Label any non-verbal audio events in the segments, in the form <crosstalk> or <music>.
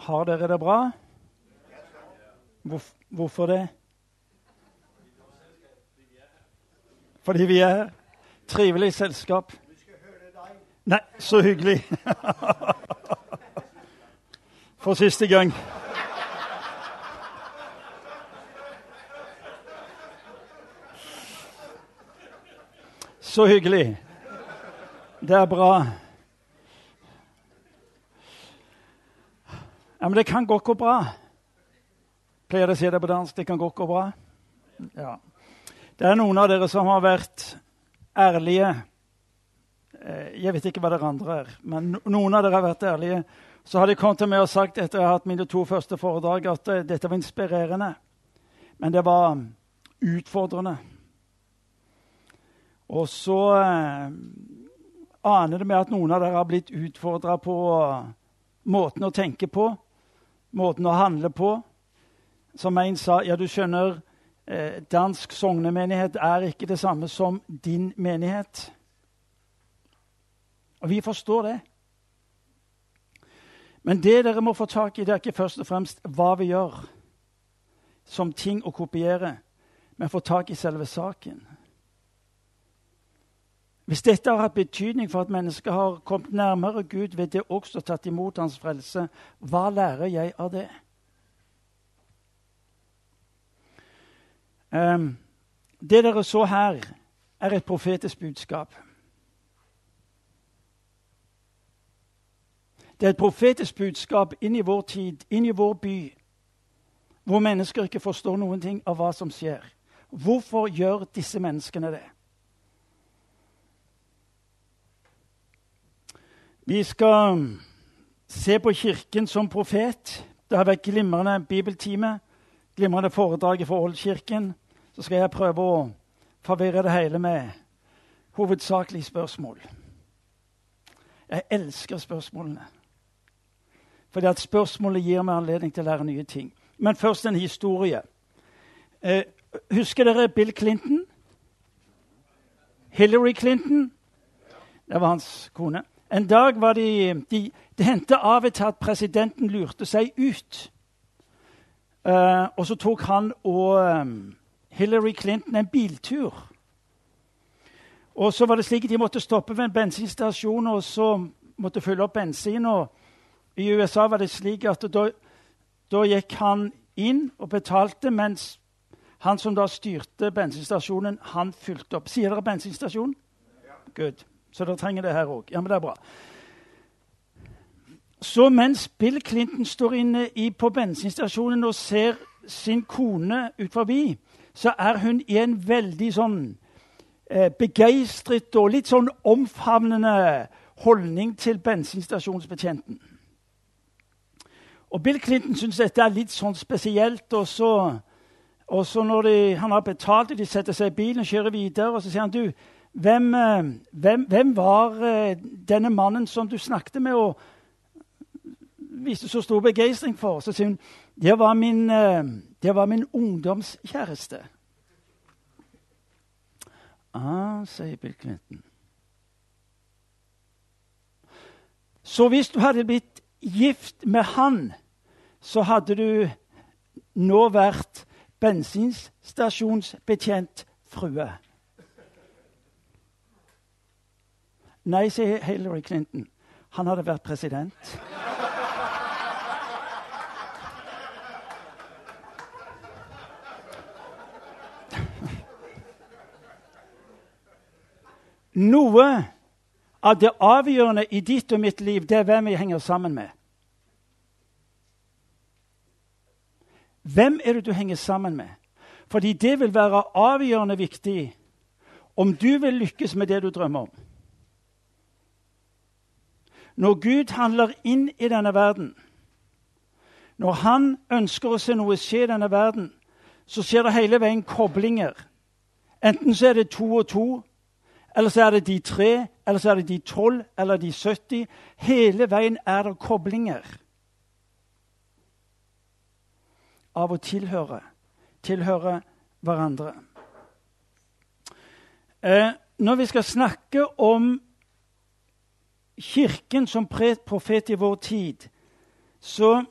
Har dere det bra? Hvorf hvorfor det? Fordi vi er trivelig selskap. Nei, så hyggelig. <laughs> For siste gang. Så hyggelig. Det er bra. Ja, Men det kan godt gå bra. Pleier dere å si det på dansk? Det kan godt gå bra? Ja. Det er noen av dere som har vært ærlige. Eh, jeg vet ikke hva dere andre er, men noen av dere har vært ærlige. Så har de kommet til meg og sagt etter jeg har hatt mine to første foredrag, at eh, dette var inspirerende. Men det var utfordrende. Og så eh, aner det meg at noen av dere har blitt utfordra på måten å tenke på, måten å handle på. Som en sa, ja, du skjønner, eh, dansk sognemenighet er ikke det samme som din menighet. Og vi forstår det. Men det dere må få tak i, det er ikke først og fremst hva vi gjør som ting å kopiere, men få tak i selve saken. Hvis dette har hatt betydning for at mennesket har kommet nærmere Gud ved det også tatt imot hans frelse, hva lærer jeg av det? Um, det dere så her, er et profetisk budskap. Det er et profetisk budskap inn i vår tid, inn i vår by, hvor mennesker ikke forstår noen ting av hva som skjer. Hvorfor gjør disse menneskene det? Vi skal se på Kirken som profet. Det har vært glimrende bibeltime, glimrende foredrag for Oldkirken. Så skal jeg prøve å forvirre det hele med hovedsakelige spørsmål. Jeg elsker spørsmålene. Fordi at spørsmålet gir meg anledning til å lære nye ting. Men først en historie. Eh, husker dere Bill Clinton? Hillary Clinton? Det var hans kone. En dag var de, de Det hendte av og til at presidenten lurte seg ut. Uh, og så tok han og um, Hillary Clinton en biltur. Og så var det slik at De måtte stoppe ved en bensinstasjon og så måtte fylle opp bensin. og I USA var det slik at da, da gikk han inn og betalte, mens han som da styrte bensinstasjonen, han fylte opp. Sier dere bensinstasjon? Ja. Good. Så dere trenger det her òg. Ja, men det er bra. Så mens Bill Clinton står inne i, på bensinstasjonen og ser sin kone ut forbi, så er hun i en veldig sånn eh, begeistret og litt sånn omfavnende holdning til bensinstasjonsbetjenten. Og Bill Clinton syns dette er litt sånn spesielt. Og så, og så når de, han har betalt, og de setter seg i bilen og kjører videre, og så sier han du, hvem, eh, hvem, hvem, var eh, denne mannen som du snakket med og viste så stor begeistring for? Så sier hun det var min, eh, det var min ungdomskjæreste. Ah, sier Bill Clinton. Så hvis du hadde blitt gift med han, så hadde du nå vært bensinstasjonsbetjent frue. Nei, sier Hillary Clinton. Han hadde vært president. Noe av det avgjørende i ditt og mitt liv, det er hvem vi henger sammen med. Hvem er det du henger sammen med? Fordi det vil være avgjørende viktig om du vil lykkes med det du drømmer om. Når Gud handler inn i denne verden, når han ønsker å se noe skje i denne verden, så skjer det hele veien koblinger. Enten så er det to og to, eller så er det de tre, eller så er det de tolv eller de 70. Hele veien er det koblinger av å tilhøre, tilhøre hverandre. Eh, når vi skal snakke om Kirken som profet i vår tid, så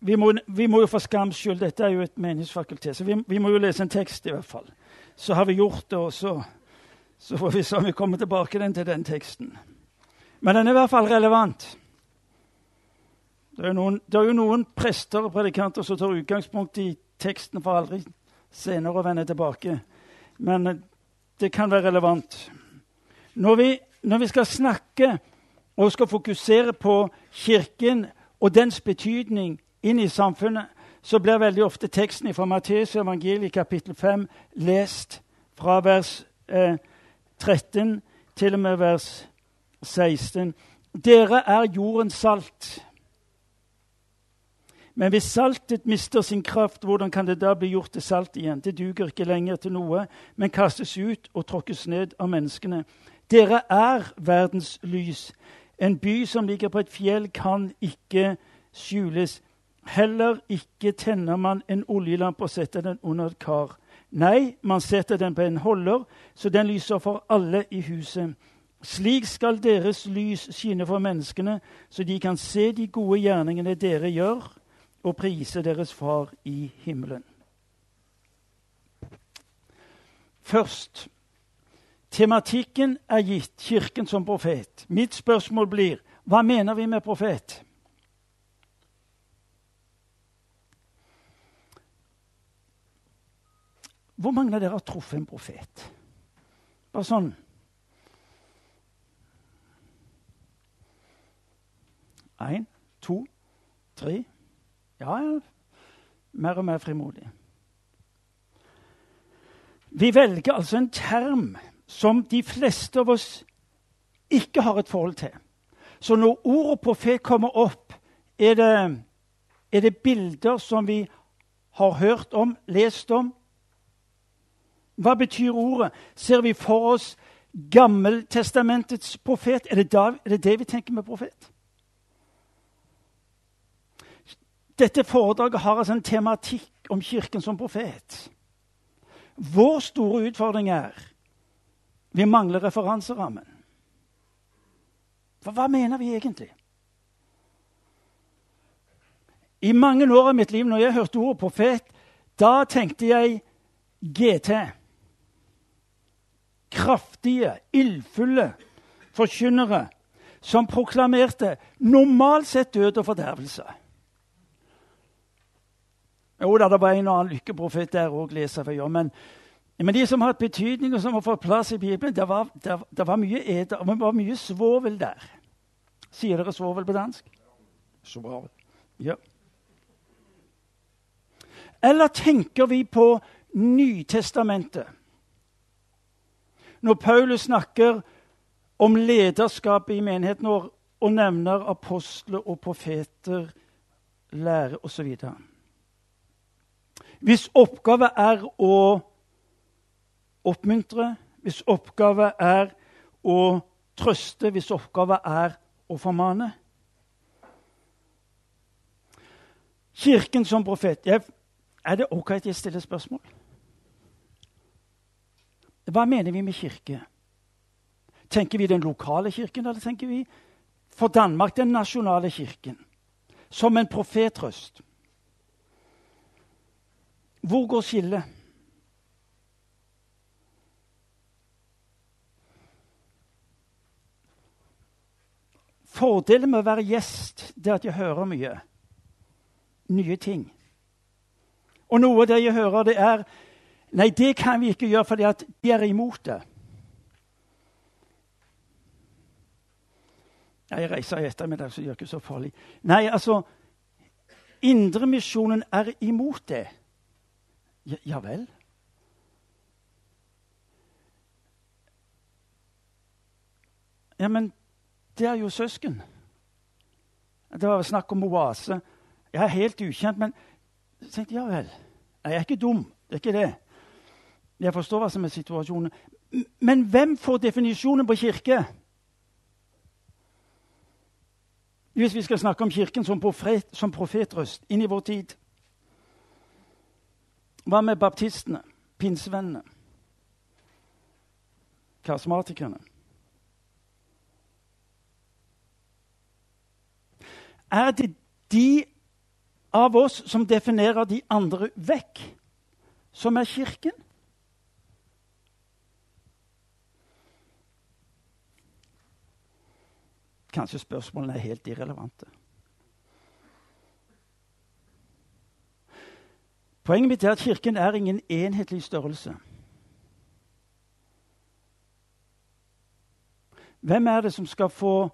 Vi må, vi må jo for skams skyld Dette er jo et menighetsfakultet, så vi, vi, må jo lese en tekst i hvert fall. Så har vi gjort det, og så, så får vi se om vi kommer tilbake den til den teksten. Men den er i hvert fall relevant. Det er, noen, det er jo noen prester og predikanter som tar utgangspunkt i teksten for aldri senere å vende tilbake. Men eh, det kan være relevant. Når vi, når vi skal snakke og skal fokusere på Kirken og dens betydning inn i samfunnet, så blir veldig ofte teksten fra Matteus evangeliet kapittel 5 lest fra vers eh, 13 til og med vers 16. Dere er jordens salt. Men hvis saltet mister sin kraft, hvordan kan det da bli gjort til salt igjen? Det duger ikke lenger til noe, men kastes ut og tråkkes ned av menneskene. Dere er verdens lys. En by som ligger på et fjell, kan ikke skjules. Heller ikke tenner man en oljelampe og setter den under et kar. Nei, man setter den på en holder, så den lyser for alle i huset. Slik skal deres lys skinne for menneskene, så de kan se de gode gjerningene dere gjør, og prise deres Far i himmelen. Først tematikken er gitt Kirken som profet. Mitt spørsmål blir hva mener vi med profet? Hvor mange av dere har truffet en profet? Bare sånn Én, to, tre Ja. Mer og mer frimodig. Vi velger altså en term som de fleste av oss ikke har et forhold til. Så når ordet profet kommer opp, er det, er det bilder som vi har hørt om, lest om, hva betyr ordet? Ser vi for oss Gammeltestamentets profet? Er det, da, er det det vi tenker med profet? Dette foredraget har altså en tematikk om Kirken som profet. Vår store utfordring er vi mangler referanserammen. For hva mener vi egentlig? I mange år av mitt liv, når jeg hørte ordet profet, da tenkte jeg GT kraftige, ildfulle forkynnere som proklamerte normalt sett død og fordervelse. Jo da, det var en og annen lykkeprofet der òg, leser vi om. Men, men, de som har hatt betydning, og som har fått plass i Bibelen, det var, det, det var mye eder, men det var mye svovel der. Sier dere svovel på dansk? Svovel. Ja. Eller tenker vi på Nytestamentet? når Paulus snakker om lederskapet i menigheten og, og nevner apostler og profeter, lære osv. Hvis oppgave er å oppmuntre, hvis oppgave er å trøste, hvis oppgave er å formane Kirken som profet jeg, Er det OK at jeg stiller spørsmål? Hva mener vi med kirke? Tenker vi den lokale kirken, eller tenker vi for Danmark den nasjonale kirken? Som en profetrøst. Hvor går skillet? Fordelen med å være gjest det er at jeg hører mye. Nye ting. Og noe av det jeg hører, det er Nei, det kan vi ikke gjøre fordi at de er imot det. Jeg reiser i ettermiddag, så det gjør ikke så farlig. Nei, altså Indremisjonen er imot det. Ja, ja vel? Ja, men det er jo søsken. Det var snakk om oase. Jeg er helt ukjent, men jeg tenkte, ja vel. Jeg er ikke dum. Det er ikke det. Jeg forstår hva som er situasjonen. Men hvem får definisjonen på kirke? Hvis vi skal snakke om Kirken som, profet, som profetrøst inn i vår tid. Hva med baptistene, pinsevennene, karismatikerne? Er det de av oss som definerer de andre vekk, som er Kirken. Kanskje spørsmålene er helt irrelevante. Poenget mitt er at Kirken er ingen enhetlig størrelse. Hvem er det som skal få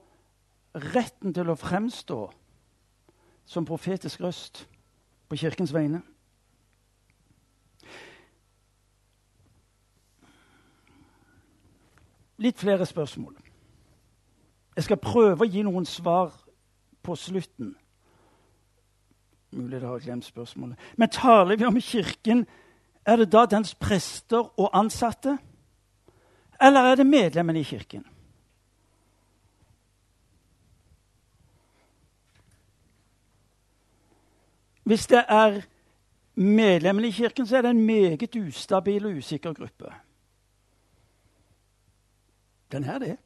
retten til å fremstå som profetisk røst på Kirkens vegne? Litt flere spørsmål. Jeg skal prøve å gi noen svar på slutten. Mulig dere har glemt spørsmålet. Men taler vi om Kirken, er det da dens prester og ansatte? Eller er det medlemmene i Kirken? Hvis det er medlemmene i Kirken, så er det en meget ustabil og usikker gruppe. Den er det.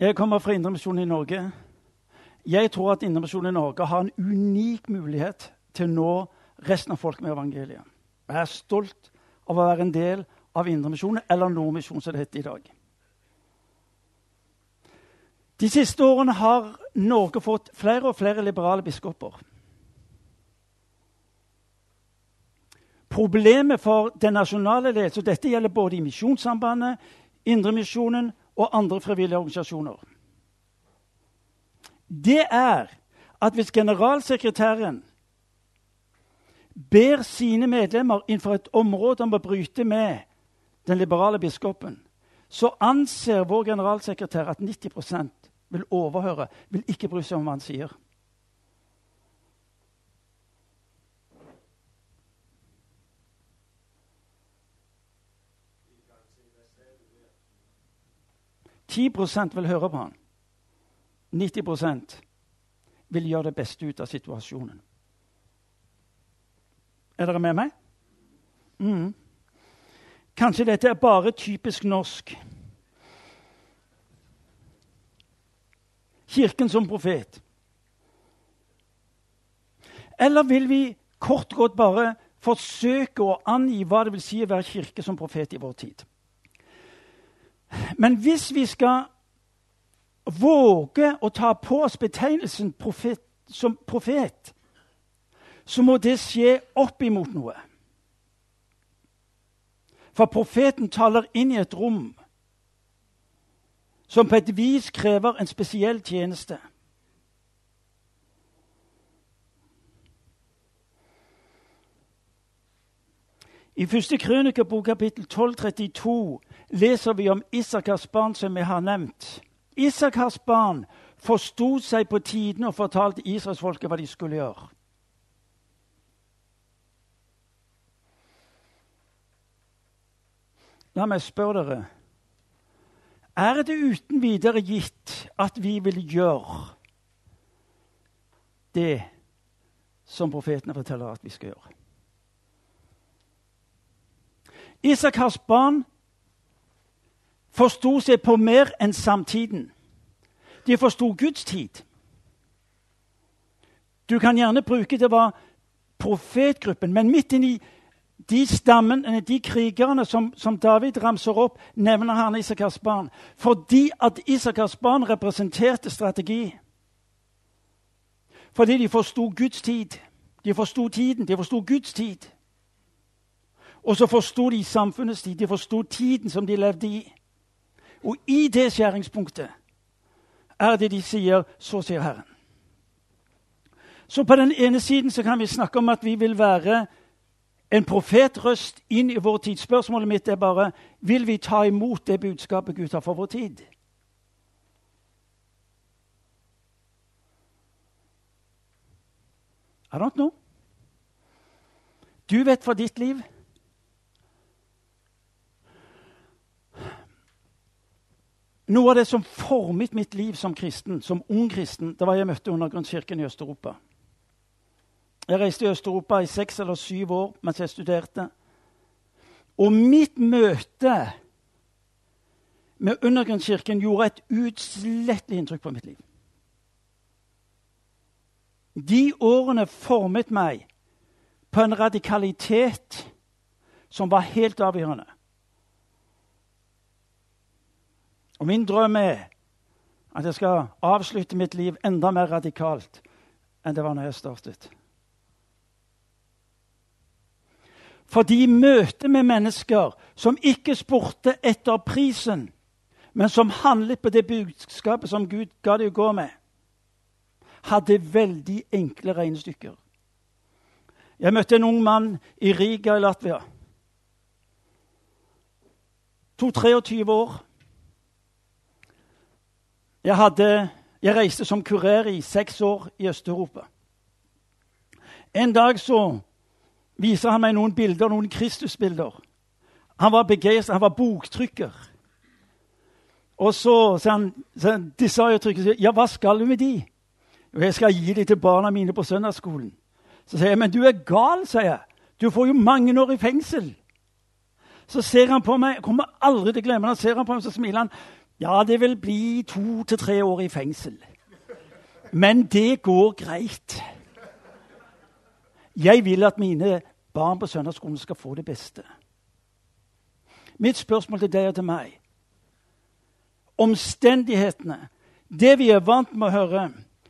Jeg kommer fra Indremisjonen i Norge. Jeg tror at Indremisjonen i Norge har en unik mulighet til å nå resten av folk med evangeliet. Jeg er stolt av å være en del av Indremisjonen, eller Nordmisjonen, som det heter i dag. De siste årene har Norge fått flere og flere liberale biskoper. Problemet for den nasjonale ledelse, og dette gjelder både i Misjonssambandet, Indremisjonen og andre frivillige organisasjoner. Det er at hvis generalsekretæren ber sine medlemmer innenfor et område om å bryte med den liberale biskopen, så anser vår generalsekretær at 90 vil overhøre, vil ikke bry seg om hva han sier. Ti prosent vil høre på han. 90 vil gjøre det beste ut av situasjonen. Er dere med meg? Mm. Kanskje dette er bare typisk norsk. Kirken som profet. Eller vil vi kort og godt bare forsøke å angi hva det vil si å være kirke som profet i vår tid? Men hvis vi skal våge å ta på oss betegnelsen profet, som profet, så må det skje opp imot noe. For profeten taler inn i et rom som på et vis krever en spesiell tjeneste. I første krønikebok kapittel 1232 leser vi om Isakars barn, som vi har nevnt. Isakars barn forsto seg på tiden og fortalte israelsfolket hva de skulle gjøre. La meg spørre dere Er det uten videre gitt at vi vil gjøre det som profetene forteller at vi skal gjøre? Isakars barn forsto seg på mer enn samtiden. De forsto Guds tid. Du kan gjerne bruke det var profetgruppen, men midt inni de stammen, de krigerne som, som, David ramser opp, nevner han Isakars barn. Fordi at Isakars barn representerte strategi. Fordi de forsto Guds tid. De forsto tiden. De forsto Guds tid. Og så forsto de samfunnets tid. De forsto tiden som de levde i. Og i det skjæringspunktet er det de sier 'Så sier Herren'. Så på den ene siden kan vi snakke om at vi vil være en profetrøst inn i vår tid. Spørsmålet mitt er bare vil vi ta imot det budskapet Gud har for vår tid. I don't know. Du vet for ditt liv Noe av det som formet mitt liv som kristen, som ung kristen, det var jeg møtte undergrunnskirken i Øst-Europa. Jeg reiste i Øst-Europa i seks eller syv år mens jeg studerte. Og mitt møte med Undergrunnskirken gjorde et utslettelig inntrykk på mitt liv. De årene formet meg på en radikalitet som var helt avgjørende. Og min drøm er at jeg skal avslutte mitt liv enda mer radikalt enn det var når jeg startet. Fordi møtet med mennesker som ikke spurte etter prisen, men som handlet på det budskapet som Gud ga dem å gå med, hadde veldig enkle regnestykker. Jeg møtte en ung mann i Riga i Latvia. 22-23 år. Jeg, hadde, jeg, reiste som kurer i seks år i Øst-Europa. En dag så viser han meg noen bilder, noen Kristusbilder. Han var begeistret, han var boktrykker. Og så sa han, så de sa jo trykket, ja, hva skal du med de? Jo, jeg skal gi de til barna mine på søndagsskolen. Så sier jeg, men du er gal, sier jeg. Du får jo mange år i fengsel. Så ser han på meg, jeg kommer aldri til å glemme han ser han på meg, så smiler han. Ja, det vil bli to til tre år i fengsel. Men det går greit. Jeg vil at mine barn på søndagsskolen skal få det beste. Mitt spørsmål til deg og til meg Omstendighetene, det vi er vant med å høre,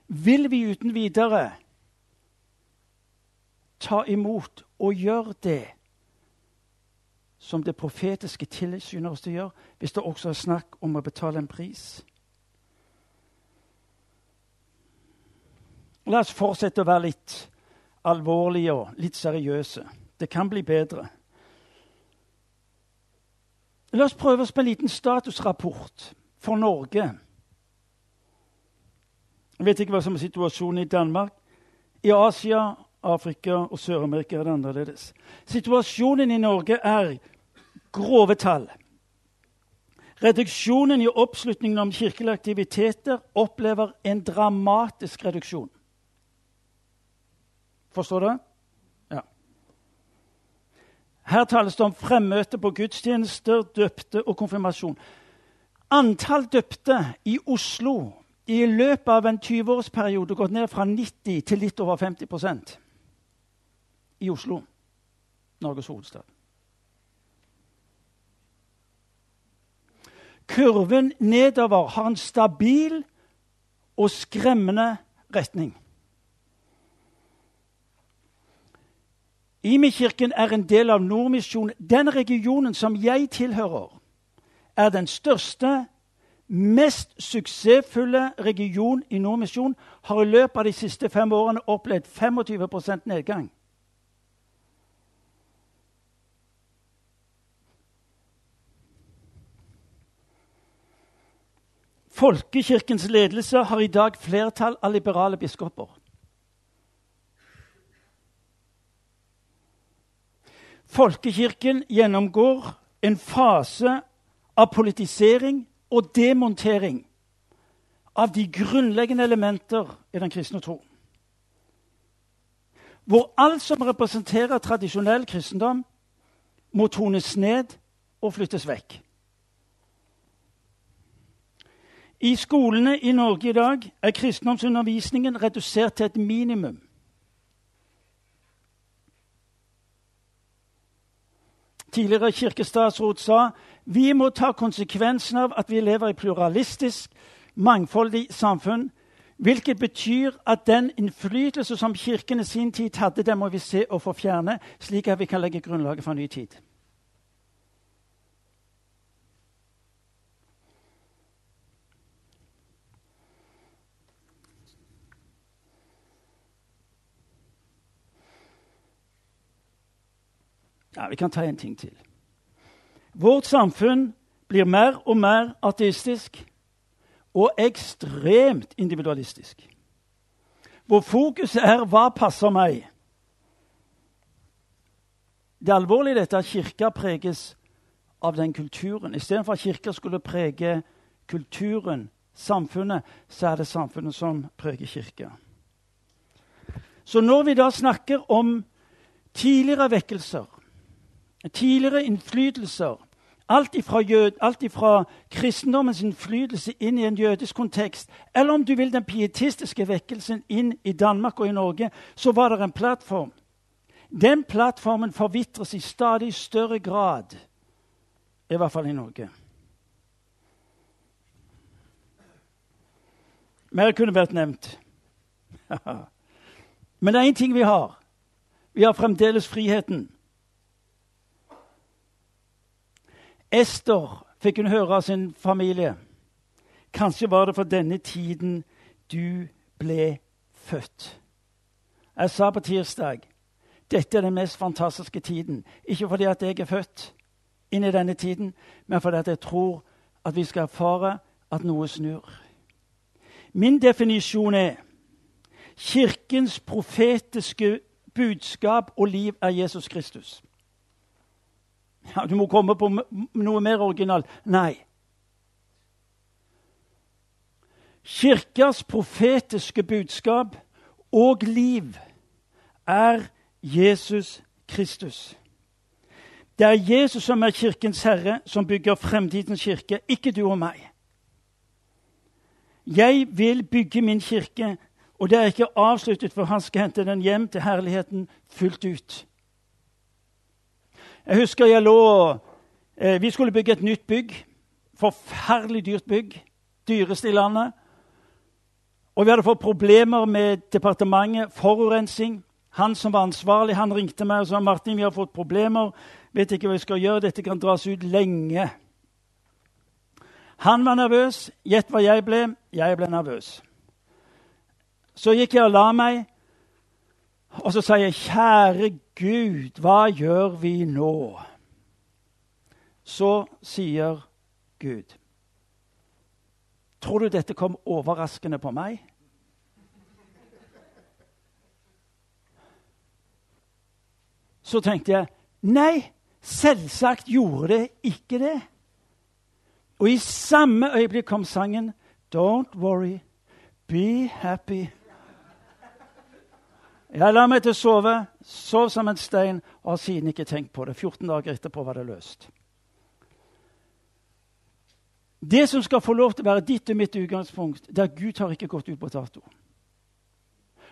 vil vi uten videre ta imot og gjøre det som det profetiske tilsyner oss til å gjøre, hvis det også er snakk om å betale en pris. La oss fortsette å være litt alvorlige og litt seriøse. Det kan bli bedre. La oss prøve oss på en liten statusrapport for Norge. Jeg vet ikke hva som er situasjonen i Danmark. I Asia, Afrika og Sør-Amerika er det annerledes. Situasjonen i Norge er grove tall. Reduksjonen i oppslutningen om kirkelige aktiviteter opplever en dramatisk reduksjon. Forstår du? Ja. Her tales det om fremmøte på gudstjenester, døpte og konfirmasjon. Antall døpte i Oslo i løpet av en 20-årsperiode gått ned fra 90 til litt over 50% i Oslo, Norges hovedstad. Kurven nedover har en stabil og skremmende retning. Imi-kirken er en del av Nordmisjonen. Den regionen som jeg tilhører, er den største, mest suksessfulle region i Nordmisjon. Har i løpet av de siste fem årene opplevd 25% nedgang. Folkekirkens ledelse har i dag flertall av liberale biskoper. Folkekirken gjennomgår en fase av politisering og demontering av de grunnleggende elementer i den kristne tro. Hvor alt som representerer tradisjonell kristendom, må tones ned og flyttes vekk. I skolene i Norge i dag er kristendomsundervisningen redusert til et minimum. Tidligere kirkestatsråd sa vi må ta konsekvensen av at vi lever i pluralistisk, mangfoldig samfunn. Hvilket betyr at den innflytelse som Kirken i sin tid hadde, den må vi se å få fjerne, slik at vi kan legge grunnlaget for en ny tid. Ja, Vi kan ta en ting til. Vårt samfunn blir mer og mer ateistisk og ekstremt individualistisk. Hvor fokuset er 'hva passer meg'? Det alvorlige dette er at kirka preges av den kulturen. Istedenfor at kirka skulle prege kulturen, samfunnet, så er det samfunnet som preger kirka. Så når vi da snakker om tidligere vekkelser tidligere innflytelser Alt ifra, jød, alt ifra kristendommens innflytelse inn i en jødisk kontekst, eller om du vil den pietistiske vekkelsen inn i Danmark og i Norge, så var det en plattform. Den plattformen forvitres i stadig større grad, i hvert fall i Norge. Mer kunne vært nevnt. <laughs> Men det er én ting vi har. Vi har fremdeles friheten. Ester fikk hun høre av sin familie. Kanskje var det for denne tiden du ble født. Jeg sa på tirsdag dette er den mest fantastiske tiden. Ikke fordi at jeg er født inn i denne tiden, men fordi at jeg tror at vi skal erfare at noe snur. Min definisjon er Kirkens profetiske budskap og liv er Jesus Kristus. Ja, Du må komme på noe mer originalt. Nei. Kirkas profetiske budskap og liv er Jesus Kristus. Det er Jesus som er Kirkens herre, som bygger fremtidens kirke, ikke du og meg. Jeg vil bygge min kirke, og det er ikke avsluttet for han skal hente den hjem til herligheten fullt ut. Jeg husker jeg lå eh, Vi skulle bygge et nytt bygg. Forferdelig dyrt bygg. Dyreste i landet. Og vi hadde fått problemer med departementet. Forurensing. Han som var ansvarlig, han ringte meg og sa Martin, vi har fått problemer. Vet ikke hva vi skal gjøre. Dette kan dras ut lenge. Han var nervøs. Gjett hva jeg ble. Jeg ble nervøs. Så gikk jeg og la meg, og så sier jeg, 'Kjære Gud, hva gjør vi nå?' Så sier Gud, 'Tror du dette kom overraskende på meg?' Så tenkte jeg, 'Nei, selvsagt gjorde det ikke det.' Og i samme øyeblikk kom sangen 'Don't worry, be happy'. Jeg la meg til å sove, sov som en stein og har siden ikke tenkt på det. 14 dager etterpå var det løst. Det som skal få lov til å være ditt og mitt utgangspunkt, er Gud har ikke gått ut på dato.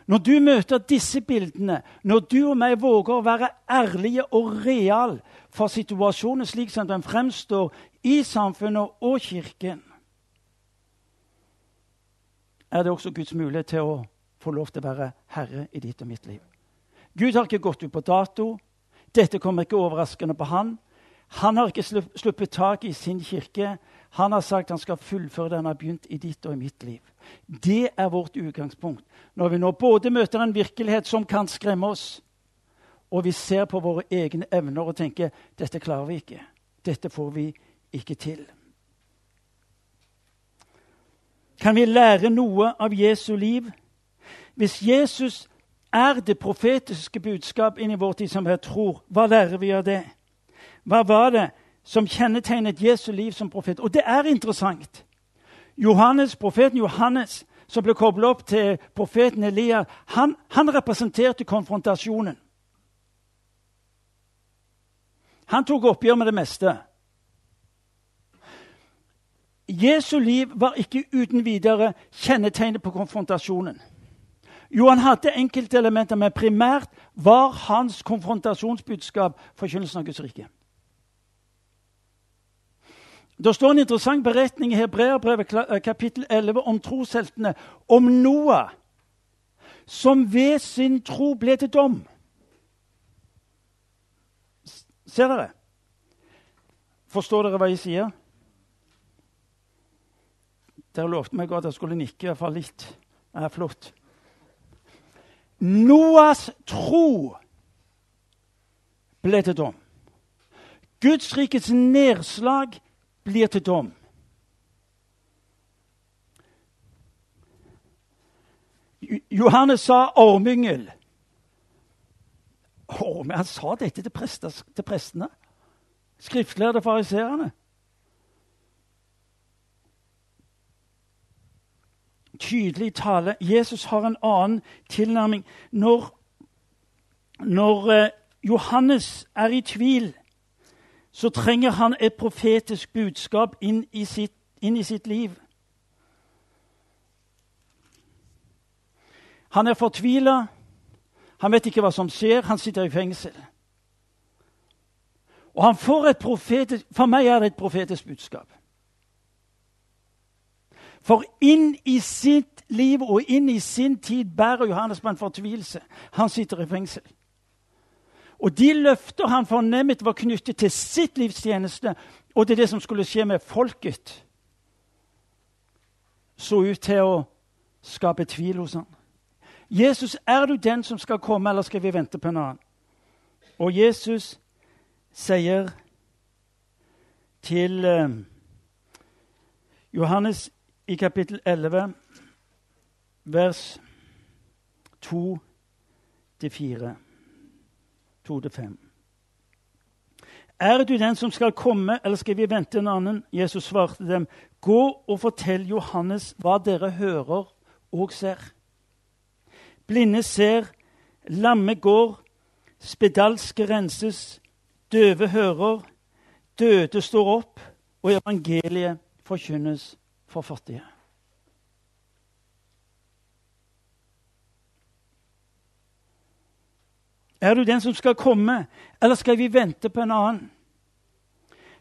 Når du møter disse bildene, når du og meg våger å være ærlige og real for situasjonen slik som den fremstår i samfunnet og Kirken, er det også Guds mulighet til å få lov til å være herre i ditt og mitt liv. Gud har ikke gått ut på dato. Dette kommer ikke overraskende på han. Han har ikke sluppet tak i sin kirke. Han har sagt han skal fullføre det han har begynt i ditt og i mitt liv. Det er vårt utgangspunkt når vi nå både møter en virkelighet som kan skremme oss, og vi ser på våre egne evner og tenker dette klarer vi ikke. Dette får vi ikke til. Kan vi lære noe av Jesu liv? Hvis Jesus er det profetiske budskap inn i vår tid som jeg tror, hva lærer vi av det? Hva var det som kjennetegnet Jesu liv som profet? Og det er interessant. Johannes, Profeten Johannes, som ble koblet opp til profeten Elia, han, han representerte konfrontasjonen. Han tok oppgjør med det meste. Jesu liv var ikke uten videre kjennetegnet på konfrontasjonen. Jo, han hadde enkelte elementer, men primært var hans konfrontasjonsbudskap forkynnelsen av Guds rike. Det står en interessant beretning i Hebreerbrevet eh, kapittel 11 om trosheltene, om Noah, som ved sin tro ble til dom. Ser dere? Forstår dere hva jeg sier? Dere lovte meg at jeg skulle nikke, i hvert fall litt. Det er flott. Noas tro ble til dom. Guds rikets nedslag blir til dom. Johannes sa ormyngel. Orme, han sa dette til prestene. Skriftlærde fariseerne. Tydelig tale. Jesus har en annen tilnærming. Når, når uh, Johannes er i tvil så trenger han et profetisk budskap inn i sitt, inn i sitt liv. Han er fortvila. Han vet ikke hva som skjer. Han sitter i fengsel. Og han får et profetisk, For meg er det et profetisk budskap. For inn i sitt liv og inn i sin tid bærer Johannes på en fortvilelse. Han sitter i fengsel. Og de løfter han fornemmet var knyttet til sitt livs tjeneste og til det som skulle skje med folket, så ut til å skape tvil hos ham. Jesus, er du den som skal komme, eller skal vi vente på en annen? Og Jesus sier til uh, Johannes i kapittel 11, vers 2-4 2-5. Er du den som skal komme, eller skal vi vente en annen? Jesus svarte dem, Gå og fortell Johannes hva dere hører og ser. Blinde ser, lamme går, spedalske renses, døve hører, døde står opp, og evangeliet forkynnes for fattige. Er du den som skal komme, eller skal vi vente på en annen?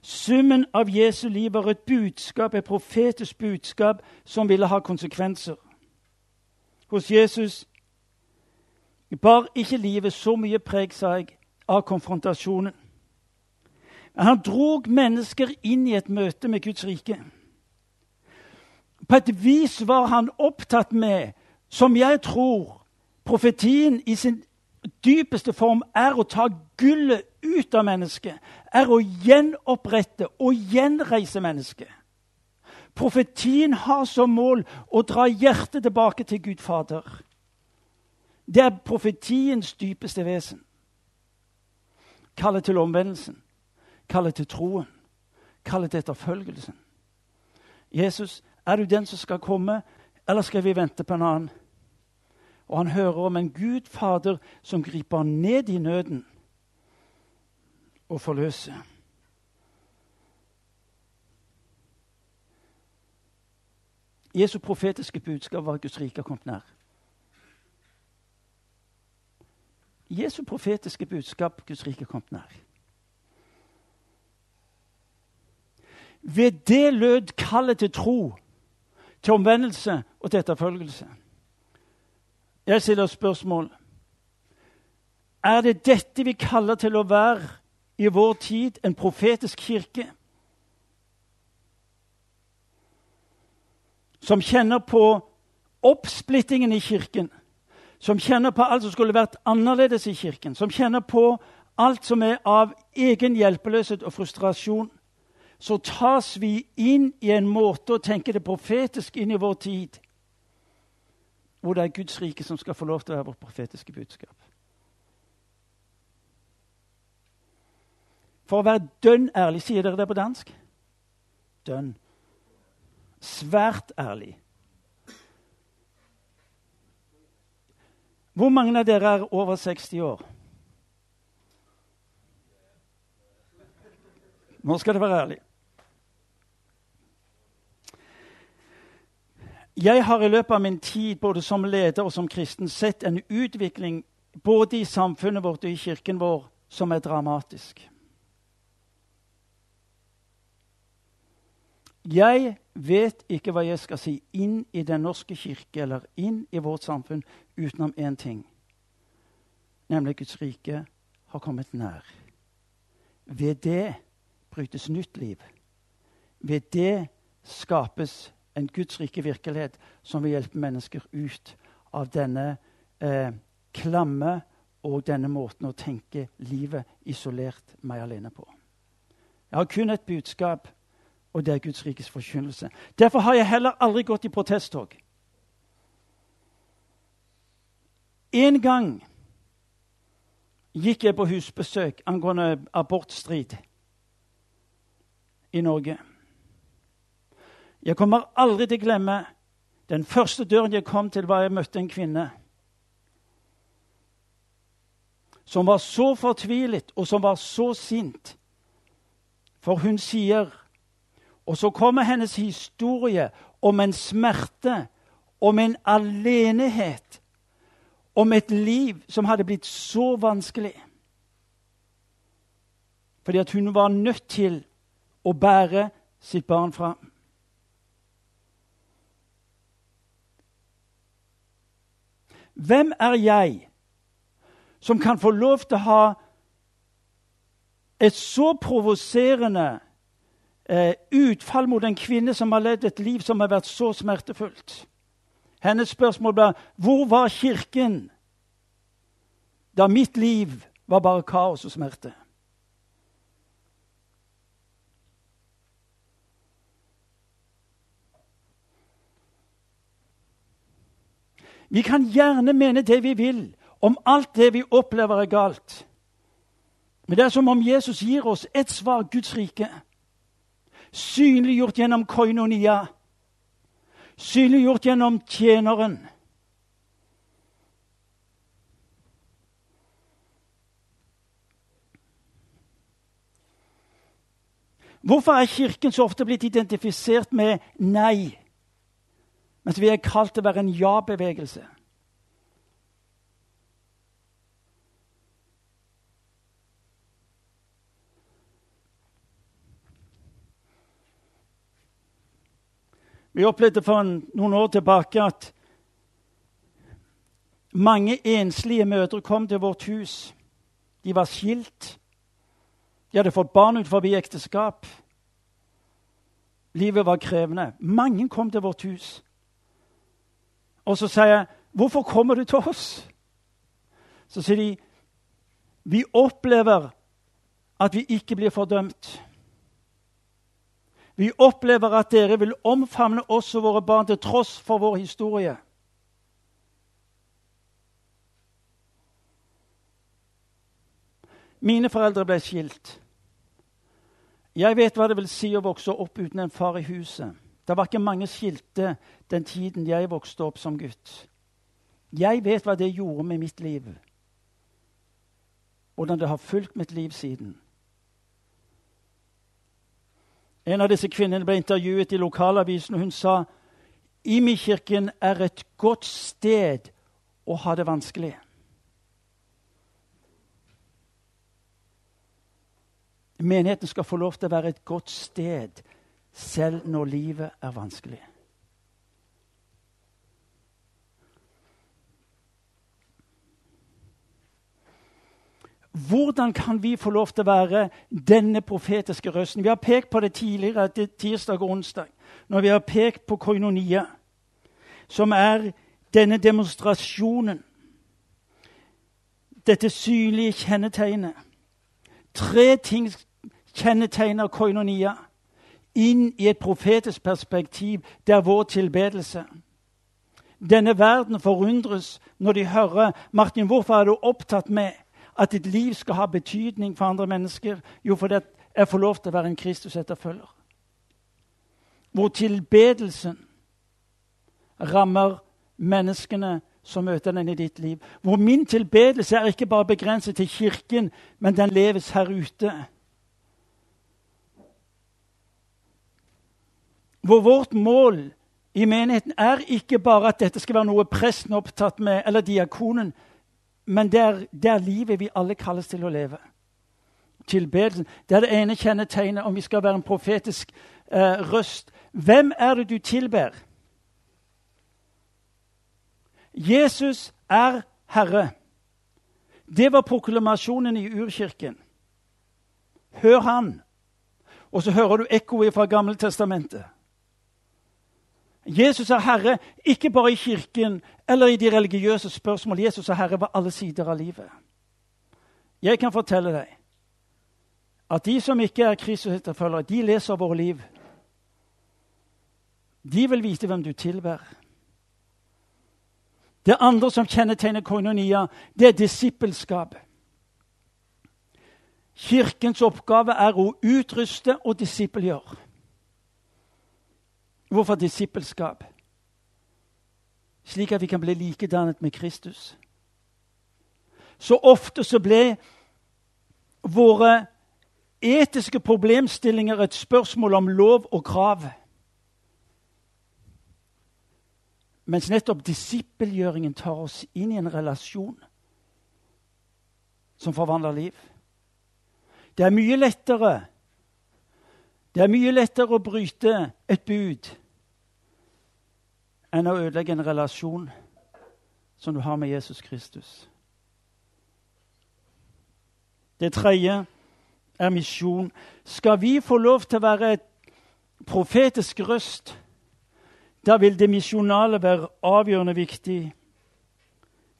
Summen av Jesu liv var et budskap, et profetisk budskap som ville ha konsekvenser. Hos Jesus bar ikke livet så mye preg seg av konfrontasjonen. Men han drog mennesker inn i et møte med Guds rike. På et vis var han opptatt med, som jeg tror, profetien i sin dypeste form er å ta gullet ut av mennesket, er å gjenopprette og gjenreise mennesket. Profetien har som mål å dra hjertet tilbake til Gud Fader. Det er profetiens dypeste vesen. Kalle til omvendelsen, kalle til troen, kalle til etterfølgelsen. Jesus, er du den som skal komme, eller skal vi vente på en annen? Og han hører om en Gud Fader som griper ned i nøden og forløser. Jesu profetiske budskap var at Guds rike kom nær. Jesu profetiske budskap Guds rike kom nær. Ved det lød kallet til tro, til omvendelse og til etterfølgelse. Jeg stiller spørsmål. Er det dette vi kaller til å være i vår tid en profetisk kirke? Som kjenner på oppsplittingen i kirken, som kjenner på alt som skulle vært annerledes i kirken, som kjenner på alt som er av egen hjelpeløshet og frustrasjon, så tas vi inn i en måte å tenke det profetisk inn i vår tid hvor det er Guds rike som skal få lov til å være vårt profetiske budskap. For å være dønn ærlig Sier dere det på dansk? Dønn. Svært ærlig. Hvor mange av dere er over 60 år? Nå skal det være ærlig. Jeg har i løpet av min tid både som leder og som kristen sett en utvikling både i samfunnet vårt og i kirken vår som er dramatisk. Jeg vet ikke hva jeg skal si inn i Den norske kirke eller inn i vårt samfunn utenom én ting, nemlig Guds rike har kommet nær. Ved det brytes nytt liv. Ved det skapes en Guds rike virkelighet som vil hjelpe mennesker ut av denne eh, klamme og denne måten å tenke livet isolert meg alene på. Jeg har kun et budskap, og det er Guds rikes forkynnelse. Derfor har jeg heller aldri gått i protesttog. En gang gikk jeg på husbesøk angående abortstrid i Norge. Jeg kommer aldri til å glemme den første døren jeg kom til, var jeg møtte en kvinne som var så fortvilet og som var så sint For hun sier Og så kommer hennes historie om en smerte, om en alenehet, om et liv som hadde blitt så vanskelig. Fordi at hun var nødt til å bære sitt barn fram. Hvem er jeg som kan få lov til å ha et så provoserende eh, utfall mot en kvinne som har levd et liv som har vært så smertefullt? Hennes spørsmål ble hvor var Kirken da mitt liv var bare kaos og smerte? Vi kan gjerne mene det vi vil om alt det vi opplever er galt. Men det er som om Jesus gir oss et svar Guds rike. Synliggjort gjennom koinonia. Synliggjort gjennom tjeneren. Hvorfor er Kirken så ofte blitt identifisert med nei? Mens vi er kalt til å være en ja-bevegelse. Vi opplevde for noen år tilbake at mange enslige mødre kom til vårt hus. De var skilt. De hadde fått barn ut forbi ekteskap. Livet var krevende. Mange kom til vårt hus. Og så sier jeg, 'Hvorfor kommer du til oss?' Så sier de, 'Vi opplever at vi ikke blir fordømt.' Vi opplever at dere vil omfavne oss og våre barn til tross for vår historie. Mine foreldre ble skilt. Jeg vet hva det vil si å vokse opp uten en far i huset. Det var ikke mange skilte den tiden jeg vokste opp som gutt. Jeg vet hva det gjorde med mitt liv. Hvordan det har fulgt mitt liv siden. En av disse kvinnene ble intervjuet i lokalavisen, og hun sa Imi-kirken er et godt sted å ha det vanskelig. Menigheten skal få lov til å være et godt sted selv når livet er vanskelig. Hvordan kan vi få lov til å være denne profetiske røsten? Vi har pekt på det tidligere, til tirsdag og onsdag, når vi har pekt på koinonia, som er denne demonstrasjonen. Dette synlige kjennetegnet. Tre ting kjennetegner koinonia inn i et profetisk perspektiv. Det er vår tilbedelse. Denne verden forundres når de hører Martin, hvorfor er du opptatt med at ditt liv skal ha betydning for andre mennesker? Jo, fordi jeg får lov til å være en Kristus-etterfølger. Hvor tilbedelsen rammer menneskene som møter den i ditt liv. Hvor min tilbedelse er ikke bare begrenset til Kirken, men den leves her ute. Vårt mål i menigheten er ikke bare at dette skal være noe presten opptatt med, eller diakonen, men det er, det er livet vi alle kalles til å leve. Tilbedelsen. Det er det ene kjennetegnet om vi skal være en profetisk eh, røst. Hvem er det du tilber? Jesus er Herre. Det var proklamasjonen i urkirken. Hør Han. Og så hører du ekkoet fra Gamle Testamentet. Jesus er herre ikke bare i kirken eller i de religiøse spørsmål. Jesus er herre på alle sider av livet. Jeg kan fortelle deg at de som ikke er Kristus-etterfølgere, de leser våre liv. De vil vite hvem du tilber. Det andre som kjennetegner koinonia, det er disippelskap. Kirkens oppgave er å utruste og disippelgjøre. Hvorfor disippelskap? Slik at vi kan bli likedannet med Kristus. Så ofte så ble våre etiske problemstillinger et spørsmål om lov og krav. Mens nettopp disippelgjøringen tar oss inn i en relasjon som forvandler liv. Det er mye lettere Det er mye lettere å bryte et bud enn å ødelegge en relasjon som du har med Jesus Kristus. Det tredje er misjon. Skal vi få lov til å være et profetisk røst, da vil det misjonale være avgjørende viktig.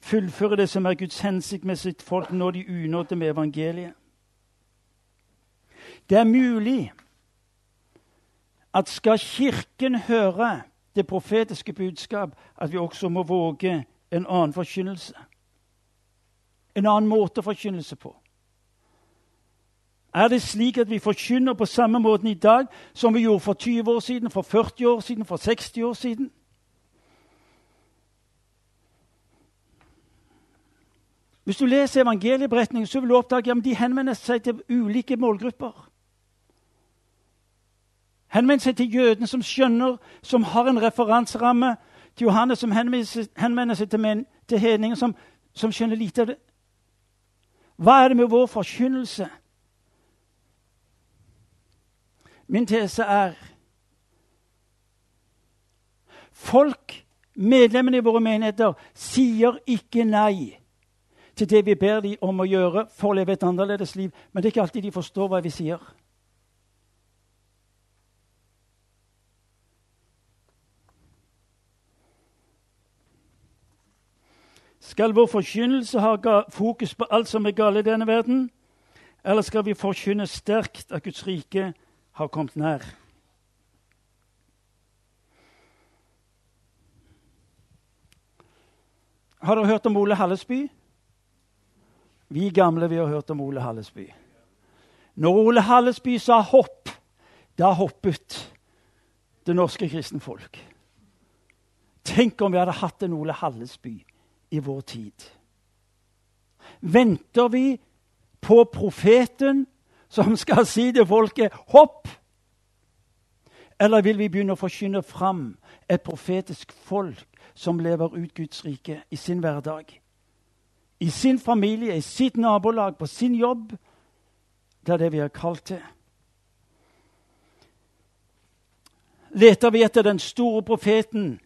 Fullføre det som er Guds hensikt med sitt folk, nå de unådde med evangeliet. Det er mulig at skal Kirken høre det profetiske budskap, at vi også må våge en annen forkynnelse. En annen måte å forkynnelse på. Er det slik at vi forkynner på samme måten i dag som vi gjorde for 20 år siden, for 40 år siden, for 60 år siden? Hvis du leser evangelieberetningen, så vil du oppdage at de henvender seg til ulike målgrupper. Henvender seg til jødene som skjønner, som har en referanseramme. Til Johannes som henvender seg til, men, til hedninger som, som skjønner lite av det. Hva er det med vår forkynnelse? Min tese er Folk, medlemmene i våre menigheter, sier ikke nei til det vi ber dem om å gjøre for å leve et annerledes liv. Men det er ikke alltid de forstår hva vi sier. Skal vår forkynnelse ha fokus på alt som er galt i denne verden? Eller skal vi forkynne sterkt at Guds rike har kommet nær? Har dere hørt om Ole Hallesby? Vi gamle vi har hørt om Ole Hallesby. Når Ole Hallesby sa 'hopp', da hoppet det norske kristenfolk. Tenk om vi hadde hatt en Ole Hallesby i vår tid. Venter vi på profeten som skal si til folket 'hopp'? Eller vil vi begynne å forkynne fram et profetisk folk som lever ut Guds rike i sin hverdag? I sin familie, i sitt nabolag, på sin jobb? Det er det vi er kalt til. Leter vi etter den store profeten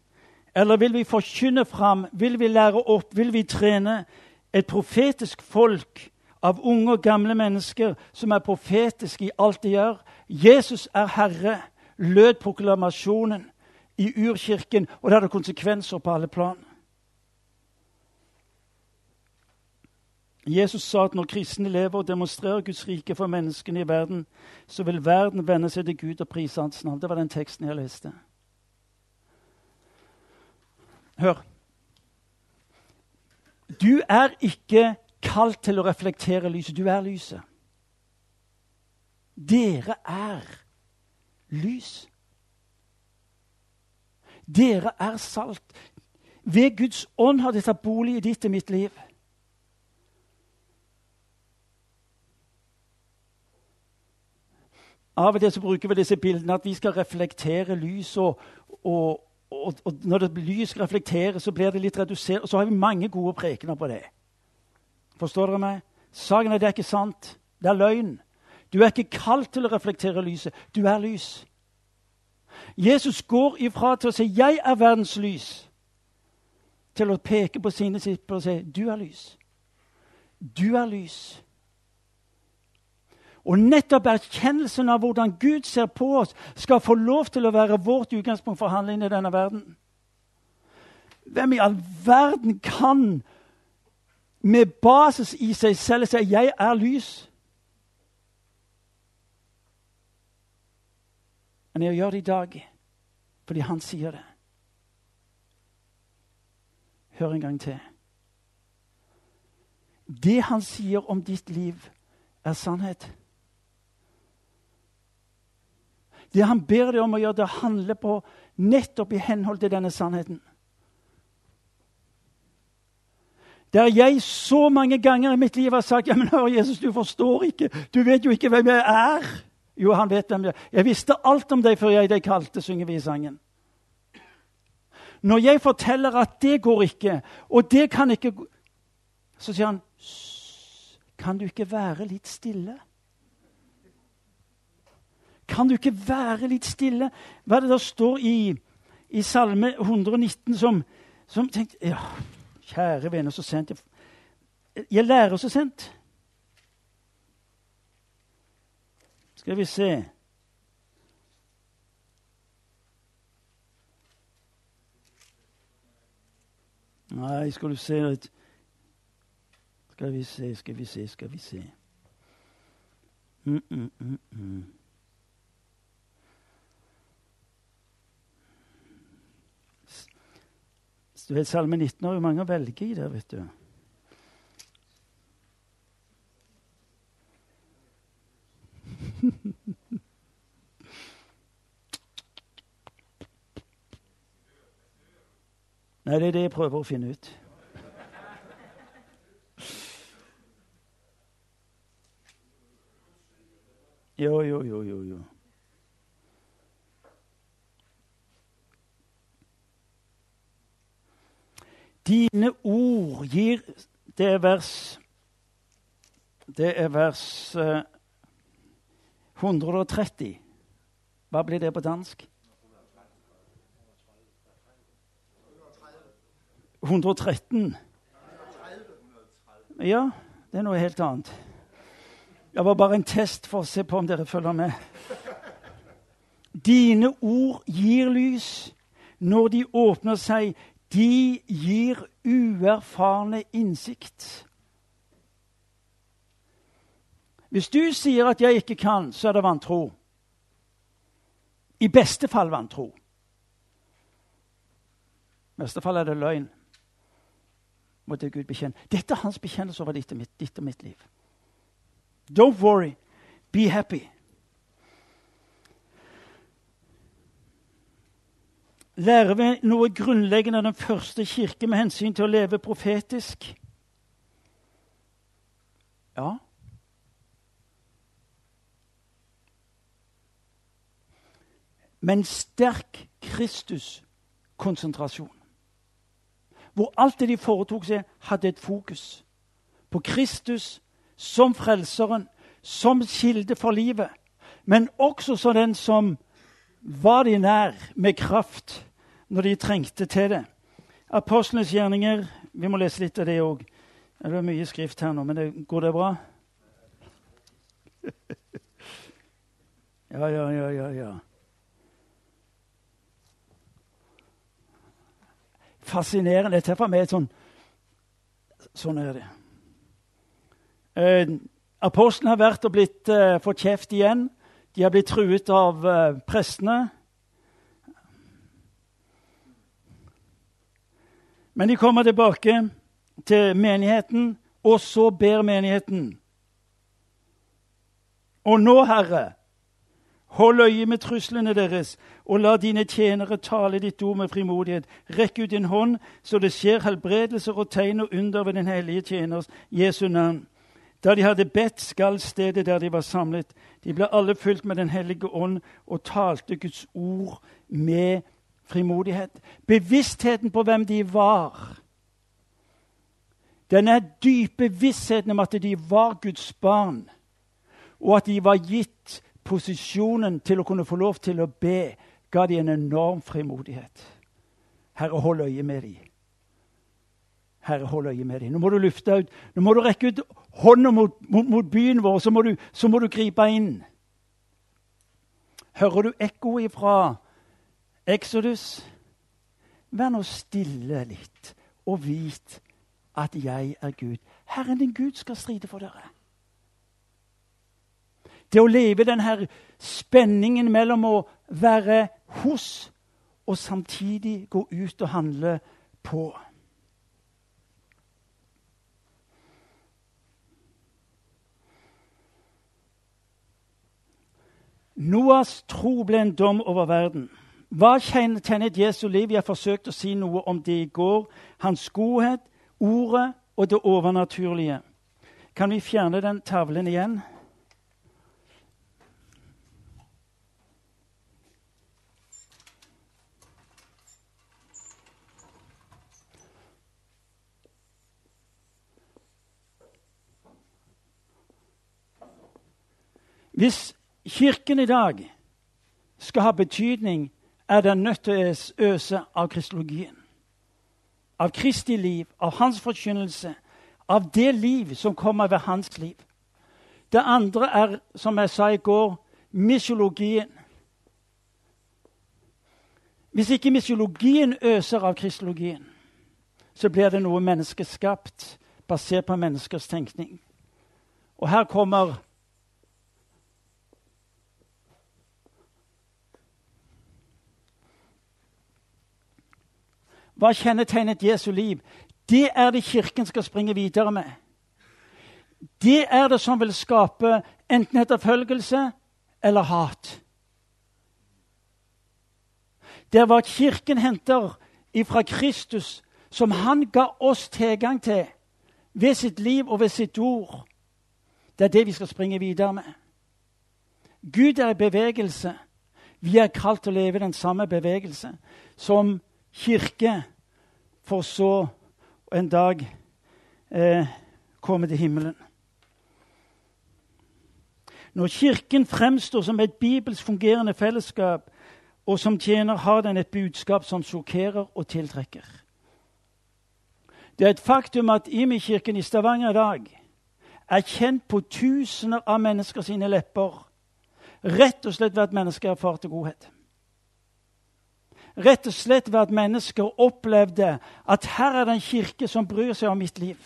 eller vil vi forkynne fram, vil vi lære opp, vil vi trene et profetisk folk av unge og gamle mennesker som er profetiske i alt de gjør? Jesus er Herre, lød proklamasjonen i urkirken, og det hadde konsekvenser på alle plan. Jesus sa at når kristne lever og demonstrerer Guds rike for menneskene i verden, så vil verden vende seg til Gud og prise hans navn. Det var den teksten jeg leste. Hør. Du er ikke kalt til å reflektere lyset. Du er lyset. Dere er lys. Dere er salt. Ved Guds ånd har det tatt bolig i ditt og mitt liv. Av og til så bruker vi disse bildene at vi skal reflektere lys og, og, og, og når det lys reflekterer, så blir det litt redusert. Og så har vi mange gode prekener på det. Forstår dere meg? Saken er det er ikke sant. Det er løgn. Du er ikke kalt til å reflektere lyset. Du er lys. Jesus går ifra til å si 'Jeg er verdens lys', til å peke på sine disipler og si 'Du er lys'. Du er lys. Og nettopp erkjennelsen av hvordan Gud ser på oss, skal få lov til å være vårt utgangspunkt for handling i denne verden. Hvem i all verden kan med basis i seg selv si 'jeg er lys'? Men jeg gjør det i dag fordi han sier det. Hør en gang til. Det han sier om ditt liv, er sannhet. Det han ber deg om å gjøre, det handler på nettopp i henhold til denne sannheten. Der jeg så mange ganger i mitt liv har sagt ja, men hør, Jesus, du forstår ikke. Du vet jo ikke hvem jeg er. Jo, han vet hvem jeg er. Jeg visste alt om deg før jeg deg kalte, synger vi i sangen. Når jeg forteller at det går ikke, og det kan ikke Så sier han Kan du ikke være litt stille? Kan du ikke være litt stille? Hva er det der står i, i Salme 119 som, som tenkte ja, Kjære venner, så sent jeg, jeg lærer så sent. Skal vi se Nei, skal du se litt Skal vi se, skal vi se, skal vi se. Mm, mm, mm, Du vet, Salme 19 har jo mange å velge i der, vet du. Nei, det er det jeg prøver å finne ut. Jo, jo, jo, jo. jo. Dine ord gir Det er vers Det er vers 130. Eh, Hva blir det på dansk? 113. Ja, det er noe helt annet. Det var bare en test for å se på om dere følger med. Dine ord gir lys. Når de åpner seg, de gir uerfarne innsikt. Hvis du sier at 'jeg ikke kan', så er det vantro. I beste fall vantro. I beste fall er det løgn. Måtte Gud bekjenne. Dette er hans bekjennelse over ditt og mitt, ditt og mitt liv. Don't worry. Be happy. Lærer vi noe grunnleggende av den første kirke med hensyn til å leve profetisk? Ja. Men sterk Kristus-konsentrasjon. Hvor alt det de foretok seg, hadde et fokus på Kristus som frelseren, som kilde for livet, men også som den som var de nær med kraft når de trengte til det. Apostlenes gjerninger Vi må lese litt av det òg. Det er mye skrift her nå, men det, går det bra? <laughs> ja, ja, ja, ja, ja. Fascinerende. Dette er for meg sånn Sånn er det. Eh, Apostlene har vært og blitt eh, fått kjeft igjen. De har blitt truet av eh, prestene. Men de kommer tilbake til menigheten, og så ber menigheten. Og nå, Herre, hold øye med truslene deres, og la dine tjenere tale ditt ord med frimodighet. Rekk ut din hånd, så det skjer helbredelser og tegn og under ved den hellige tjeners Jesu navn. Da de hadde bedt, skal stedet der de var samlet. De ble alle fylt med Den hellige ånd og talte Guds ord med frimodighet. Bevisstheten på hvem de var. Denne dype vissheten om at de var Guds barn, og at de var gitt posisjonen til å kunne få lov til å be, ga de en enorm frimodighet. Herre, hold øye med dem. Herre, hold øye med dem. Nå må du lufte ut, nå må du rekke ut hånda mot, mot, mot, byen vår, så må, du, så må du gripe inn. Hører du ekkoet ifra Exodus? Vær nå stille litt og vit at jeg er Gud. Herren din Gud skal stride for dere. Det å leve denne spenningen mellom å være hos og samtidig gå ut og handle på. Noas tro ble en dom over verden. Hva kjennetegnet Jesu liv? Jeg har forsøkt å si noe om det i går. Hans godhet, ordet og det overnaturlige. Kan vi fjerne den tavlen igjen? Hvis Kirken i dag skal ha betydning, er den nødt til å øse av kristologien. Av Kristi liv, av hans forkynnelse, av det liv som kommer ved hans liv. Det andre er, som jeg sa i går, misiologien. Hvis ikke misiologien øser av kristologien, så blir det noe menneskeskapt, basert på menneskers tenkning. Og her kommer Hva kjennetegnet Jesu liv? Det er det Kirken skal springe videre med. Det er det som vil skape enten etterfølgelse eller hat. Det er hva Kirken henter ifra Kristus, som han ga oss tilgang til ved sitt liv og ved sitt ord. Det er det vi skal springe videre med. Gud er i bevegelse. Vi er kalt til å leve i den samme bevegelse som kirke, for så en dag eh, komme til himmelen. Når Kirken fremstår som et bibelsk fungerende fellesskap, og som tjener, har den et budskap som sjokkerer og tiltrekker. Det er et faktum at Imi-kirken i Stavanger i dag er kjent på tusener av mennesker sine lepper, rett og slett ved at mennesker erfarte godhet. Rett og slett ved at mennesker opplevde at her er det en kirke som bryr seg om mitt liv.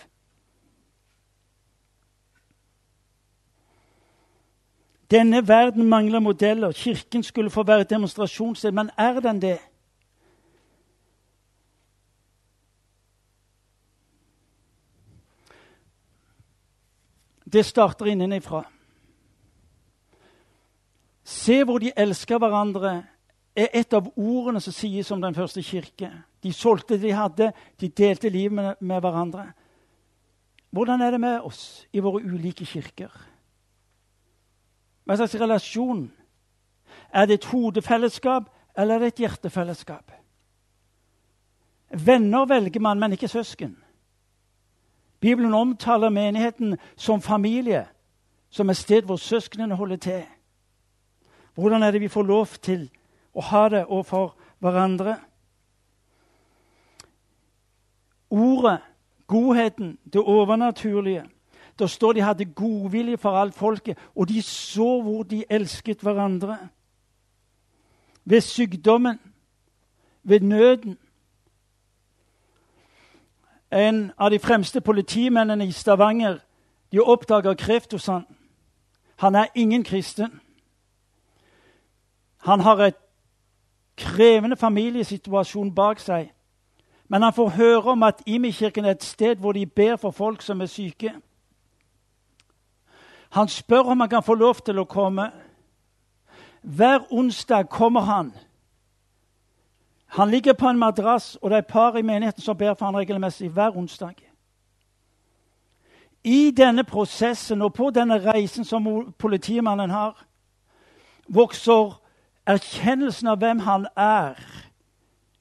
Denne verden mangler modeller. Kirken skulle få være et demonstrasjonssted, men er den det? Det starter innenfra. Se hvor de elsker hverandre er et av ordene som sies om den første kirke. De solgte det de hadde, de delte livet med, med hverandre. Hvordan er det med oss i våre ulike kirker? Hva slags relasjon? Er det et hodefellesskap, eller er det et hjertefellesskap? Venner velger man, men ikke søsken. Bibelen omtaler menigheten som familie, som et sted hvor søsknene holder til. Hvordan er det vi får lov til å ha det overfor hverandre. Ordet, godheten, det overnaturlige. Da står de hadde godvilje for alt folket, og de så hvor de elsket hverandre. Ved sykdommen, ved nøden. En av de fremste politimennene i Stavanger de oppdager kreft hos han. Han er ingen kristen. Han har et krevende familiesituasjon bak seg. Men han får høre om at Imi-kirken er et sted hvor de ber for folk som er syke. Han spør om han kan få lov til å komme. Hver onsdag kommer han. Han ligger på en madrass, og det er par i menigheten som ber for han regelmessig hver onsdag. I denne prosessen og på denne reisen som politimannen har, vokser erkjennelsen av hvem han er,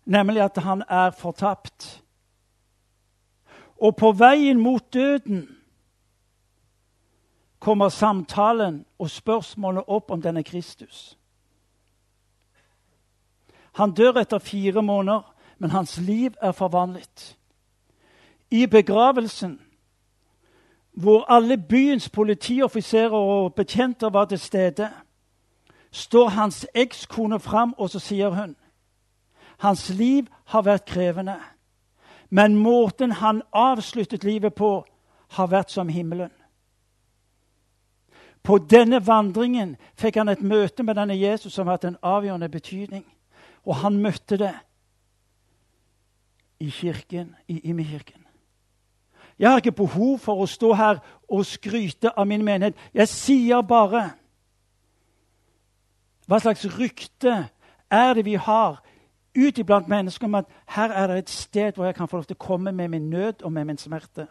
nemlig at han er fortapt. Og på veien mot døden kommer samtalen og spørsmålet opp om denne Kristus. Han dør etter fire måneder, men hans liv er forvandlet. I begravelsen, hvor alle byens politioffiserer og betjenter var til stede, står hans ekskone fram, og så sier hun hans liv har vært krevende, men måten han avsluttet livet på, har vært som himmelen. På denne vandringen fikk han et møte med denne Jesus som har hatt en avgjørende betydning. Og han møtte det i kirken, i Imi-kirken. Jeg har ikke behov for å stå her og skryte av min menighet. Jeg sier bare hva slags rykte er det vi har ut iblant mennesker om at her er det et sted hvor jeg kan få lov til å komme med min nød og med min smerte?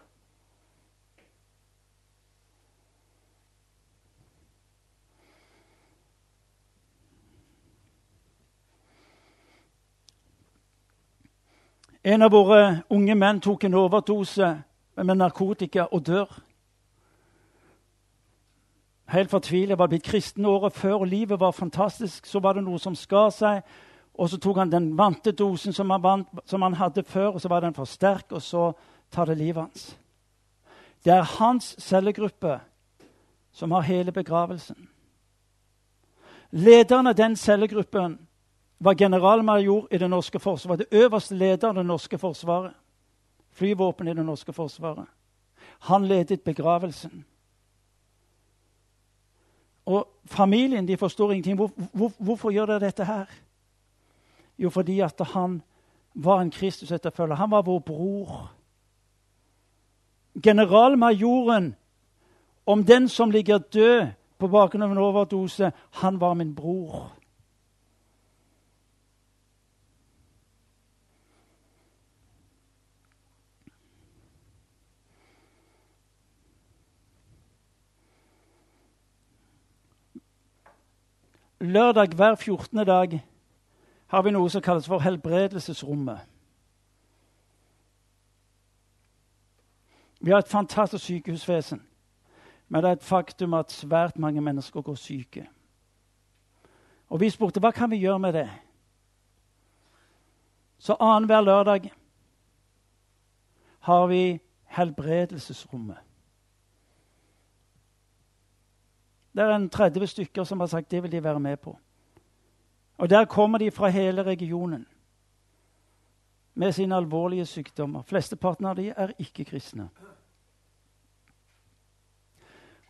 En av våre unge menn tok en overdose med narkotika og dør. Helt fortvilet. Var blitt kristen året før, og livet var fantastisk. Så var det noe som skar seg, og så tok han den vante dosen som han, vant, som han hadde før, og så var den for sterk, og så tar det livet hans. Det er hans cellegruppe som har hele begravelsen. Lederen av den cellegruppen var generalmajor i det norske forsvaret. Det øverste lederen av det norske forsvaret. Flyvåpenet i det norske forsvaret. Han ledet begravelsen. Og familien de forstår ingenting. Hvor, hvor, hvorfor gjør dere dette her? Jo, fordi at han var en Kristus-etterfølger. Han var vår bror. Generalmajoren om den som ligger død på bakgrunn av en overdose, han var min bror. Lørdag hver 14. dag har vi noe som kalles for helbredelsesrommet. Vi har et fantastisk sykehusvesen, men det er et faktum at svært mange mennesker går syke. Og Vi spurte hva kan vi gjøre med det. Så annenhver lørdag har vi helbredelsesrommet. Det er en 30 stykker som har sagt det vil de være med på. Og Der kommer de fra hele regionen med sine alvorlige sykdommer. Flesteparten av de er ikke kristne.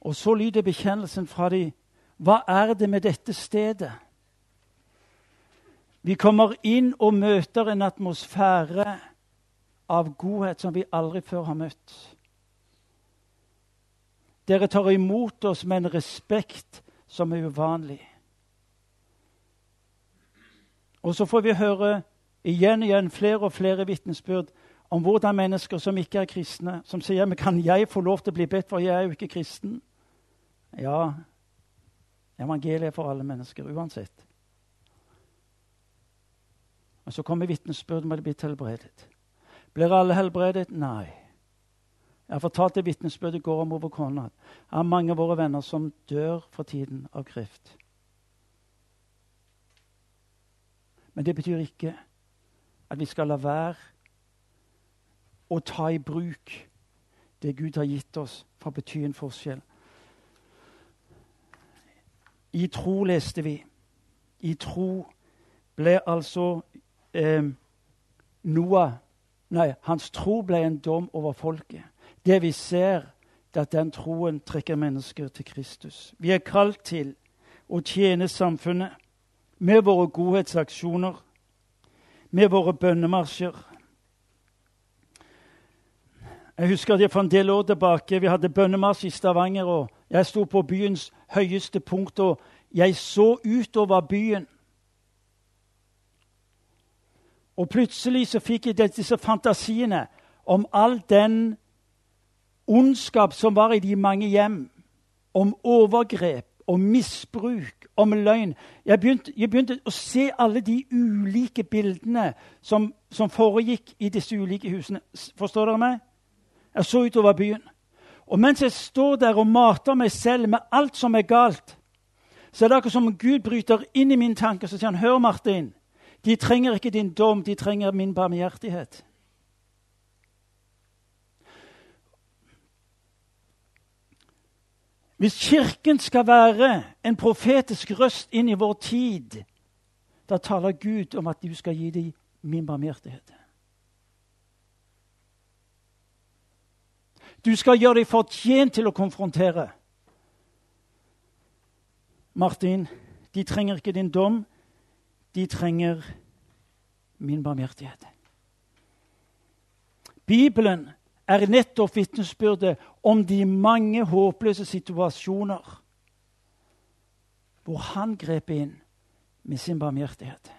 Og så lyder bekjennelsen fra de, Hva er det med dette stedet? Vi kommer inn og møter en atmosfære av godhet som vi aldri før har møtt. Dere tar imot oss med en respekt som er uvanlig. Og så får vi høre igjen og igjen flere og flere vitnesbyrd om hvordan mennesker som ikke er kristne, som sier men kan jeg få lov til å bli bedt for, jeg er jo ikke kristen. Ja, evangeliet er for alle mennesker uansett. Og Så kommer vitnesbyrd om at de blitt helbredet. Blir alle helbredet? Nei. Jeg har fortalt det vitnesbyrdet går om over Konrad. Jeg har mange av våre venner som dør for tiden av kreft. Men det betyr ikke at vi skal la være å ta i bruk det Gud har gitt oss, for å bety en forskjell. I tro leste vi. I tro ble altså eh, Noah Nei, hans tro ble en dom over folket. Det vi ser, er at den troen trekker mennesker til Kristus. Vi er kalt til å tjene samfunnet med våre godhetsaksjoner, med våre bønnemarsjer. Jeg husker at jeg for en del år tilbake vi hadde bønnemarsj i Stavanger. og Jeg sto på byens høyeste punkt, og jeg så utover byen. Og plutselig så fikk jeg disse fantasiene om all den ondskap som var i de mange hjem. Om overgrep, om misbruk, om løgn. Jeg begynte, jeg begynte å se alle de ulike bildene som, som, foregikk i disse ulike husene. Forstår dere meg? Jeg så utover byen. Og mens jeg står der og mater meg selv med alt som er galt, så er det akkurat som Gud bryter inn i min tanke og sier han, hør, Martin, de trenger ikke din dom, de trenger min barmhjertighet. Hvis Kirken skal være en profetisk røst inn i vår tid, da taler Gud om at du skal gi dem min barmhjertighet. Du skal gjøre deg fortjent til å konfrontere. Martin, de trenger ikke din dom. De trenger min barmhjertighet. Bibelen er nettopp vitnesbyrdet om de mange håpløse situasjoner hvor han grep inn med sin barmhjertighet.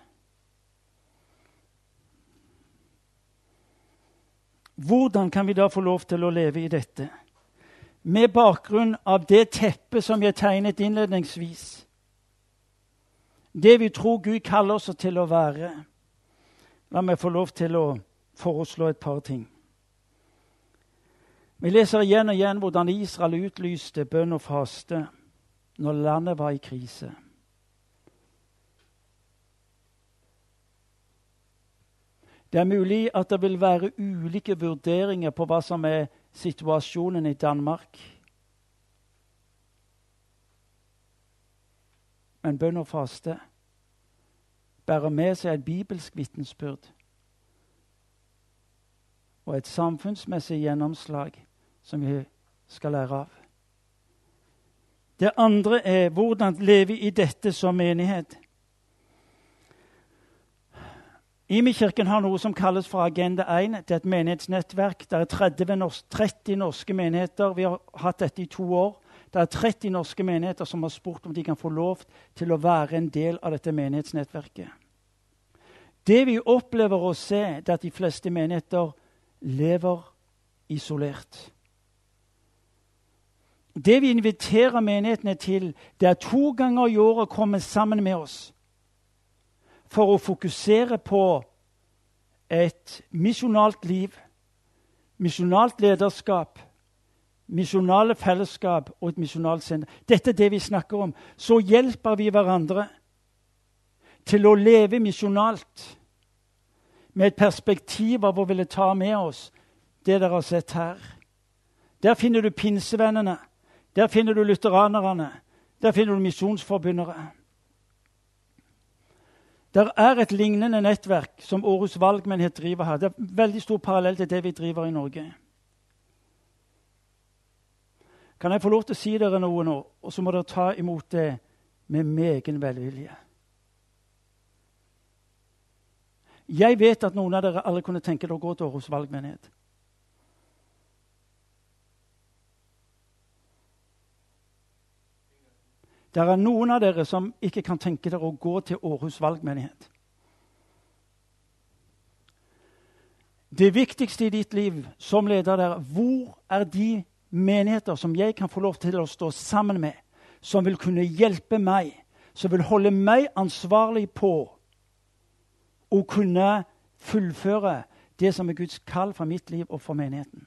Hvordan kan vi da få lov til å leve i dette? Med bakgrunn av det teppet som jeg tegnet innledningsvis. Det vi tror Gud kaller oss til å være. La meg få lov til å foreslå et par ting. Vi leser igjen og igjen hvordan Israel utlyste bønn og faste når landet var i krise. Det er mulig at det vil være ulike vurderinger på hva som er situasjonen i Danmark. Men bønn og faste bærer med seg et bibelsk vitnesbyrd og et samfunnsmessig gjennomslag som vi skal lære av. Det andre er hvordan leve i dette som menighet. Imi-kirken har noe som kalles for Agenda 1. Det er et menighetsnettverk. Det er 30, 30 norske menigheter. Vi har hatt dette i to år. Det er 30 norske menigheter som har spurt om de kan få lov til å være en del av dette menighetsnettverket. Det vi opplever å se, er at de fleste menigheter lever isolert. Det vi inviterer menighetene til, det er to ganger i året å komme sammen med oss for å fokusere på et misjonalt liv, misjonalt lederskap, misjonale fellesskap og et misjonalt senter. Dette er det vi snakker om. Så hjelper vi hverandre til å leve misjonalt med et perspektiv av å ville ta med oss det dere har sett her. Der finner du pinsevennene. Der finner du lutheranerne. Der finner du misjonsforbundere. Der er et lignende nettverk som Århus valgmenighet driver her. Det er veldig stor parallell til det vi driver i Norge. Kan jeg få lov til å si dere noe nå, og så må dere ta imot det med megen velvilje? Jeg vet at noen av dere aldri kunne tenke dere å gå til Århus valgmenighet. Det er noen av dere som ikke kan tenke dere å gå til Århus valgmenighet. Det viktigste i ditt liv som leder der, hvor er de menigheter som jeg kan få lov til å stå sammen med, som vil kunne hjelpe meg, som vil holde meg ansvarlig på å kunne fullføre det som er Guds kall for mitt liv og for menigheten.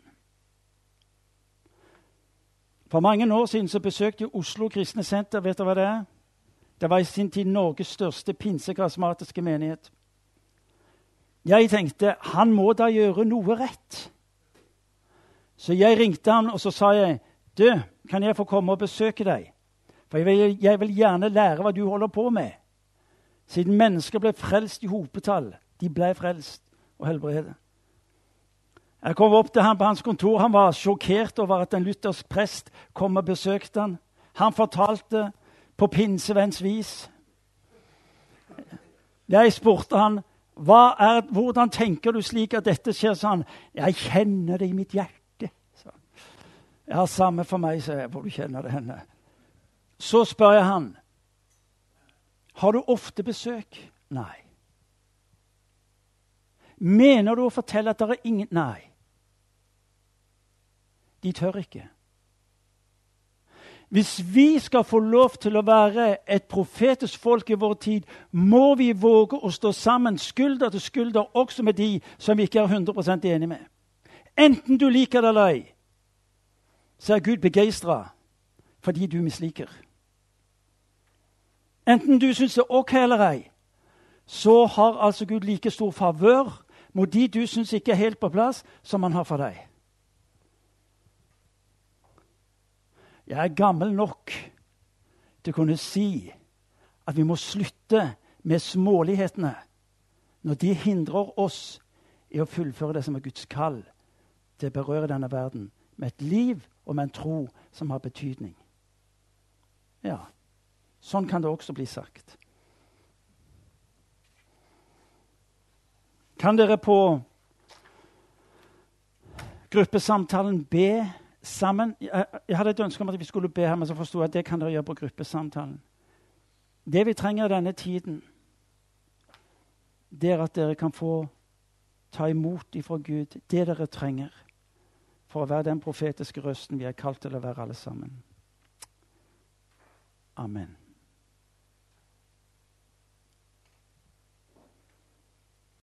For mange år siden så besøkte jeg Oslo Kristne Senter. Vet dere hva det er? Det var i sin tid Norges største pinsekarismatiske menighet. Jeg tenkte han må da gjøre noe rett. Så jeg ringte han og så sa jeg, du, kan jeg få komme og besøke deg? For jeg vil, jeg vil gjerne lære hva du holder på med. Siden mennesker ble frelst i hopetall. De ble frelst og helbredet. Jeg kom opp til ham på hans kontor. Han var sjokkert over at en luthersk prest kom og besøkte han. Han fortalte på pinsevenns vis. Jeg spurte han, er, 'Hvordan tenker du slik at dette skjer?' sa han. 'Jeg kjenner det i mitt hjerte.' Ja, samme for meg, sa jeg, hvor du kjenner det henne. Så spør jeg han. Har du ofte besøk? Nei. Mener du å fortelle at det er ingen Nei. De tør ikke. Hvis vi skal få lov til å være et profetisk folk i vår tid, må vi våge å stå sammen skulder til skulder også med de som vi ikke er 100% enige med. Enten du liker det eller ei, så er Gud begeistra fordi du misliker. Enten du syns det er OK eller ei, så har altså Gud like stor favør mot de du syns ikke er helt på plass, som han har for deg. Jeg er gammel nok til å kunne si at vi må slutte med smålighetene når de hindrer oss i å fullføre det som er Guds kall til å berøre denne verden med et liv og med en tro som har betydning. Ja, sånn kan det også bli sagt. Kan dere på gruppesamtalen be sammen? Jeg hadde et ønske om at vi skulle be her, men så forsto jeg at det kan dere gjøre på gruppesamtalen. Det vi trenger i denne tiden, det er at dere kan få ta imot ifra Gud det dere trenger for å være den profetiske røsten vi er kalt til å være alle sammen. Amen.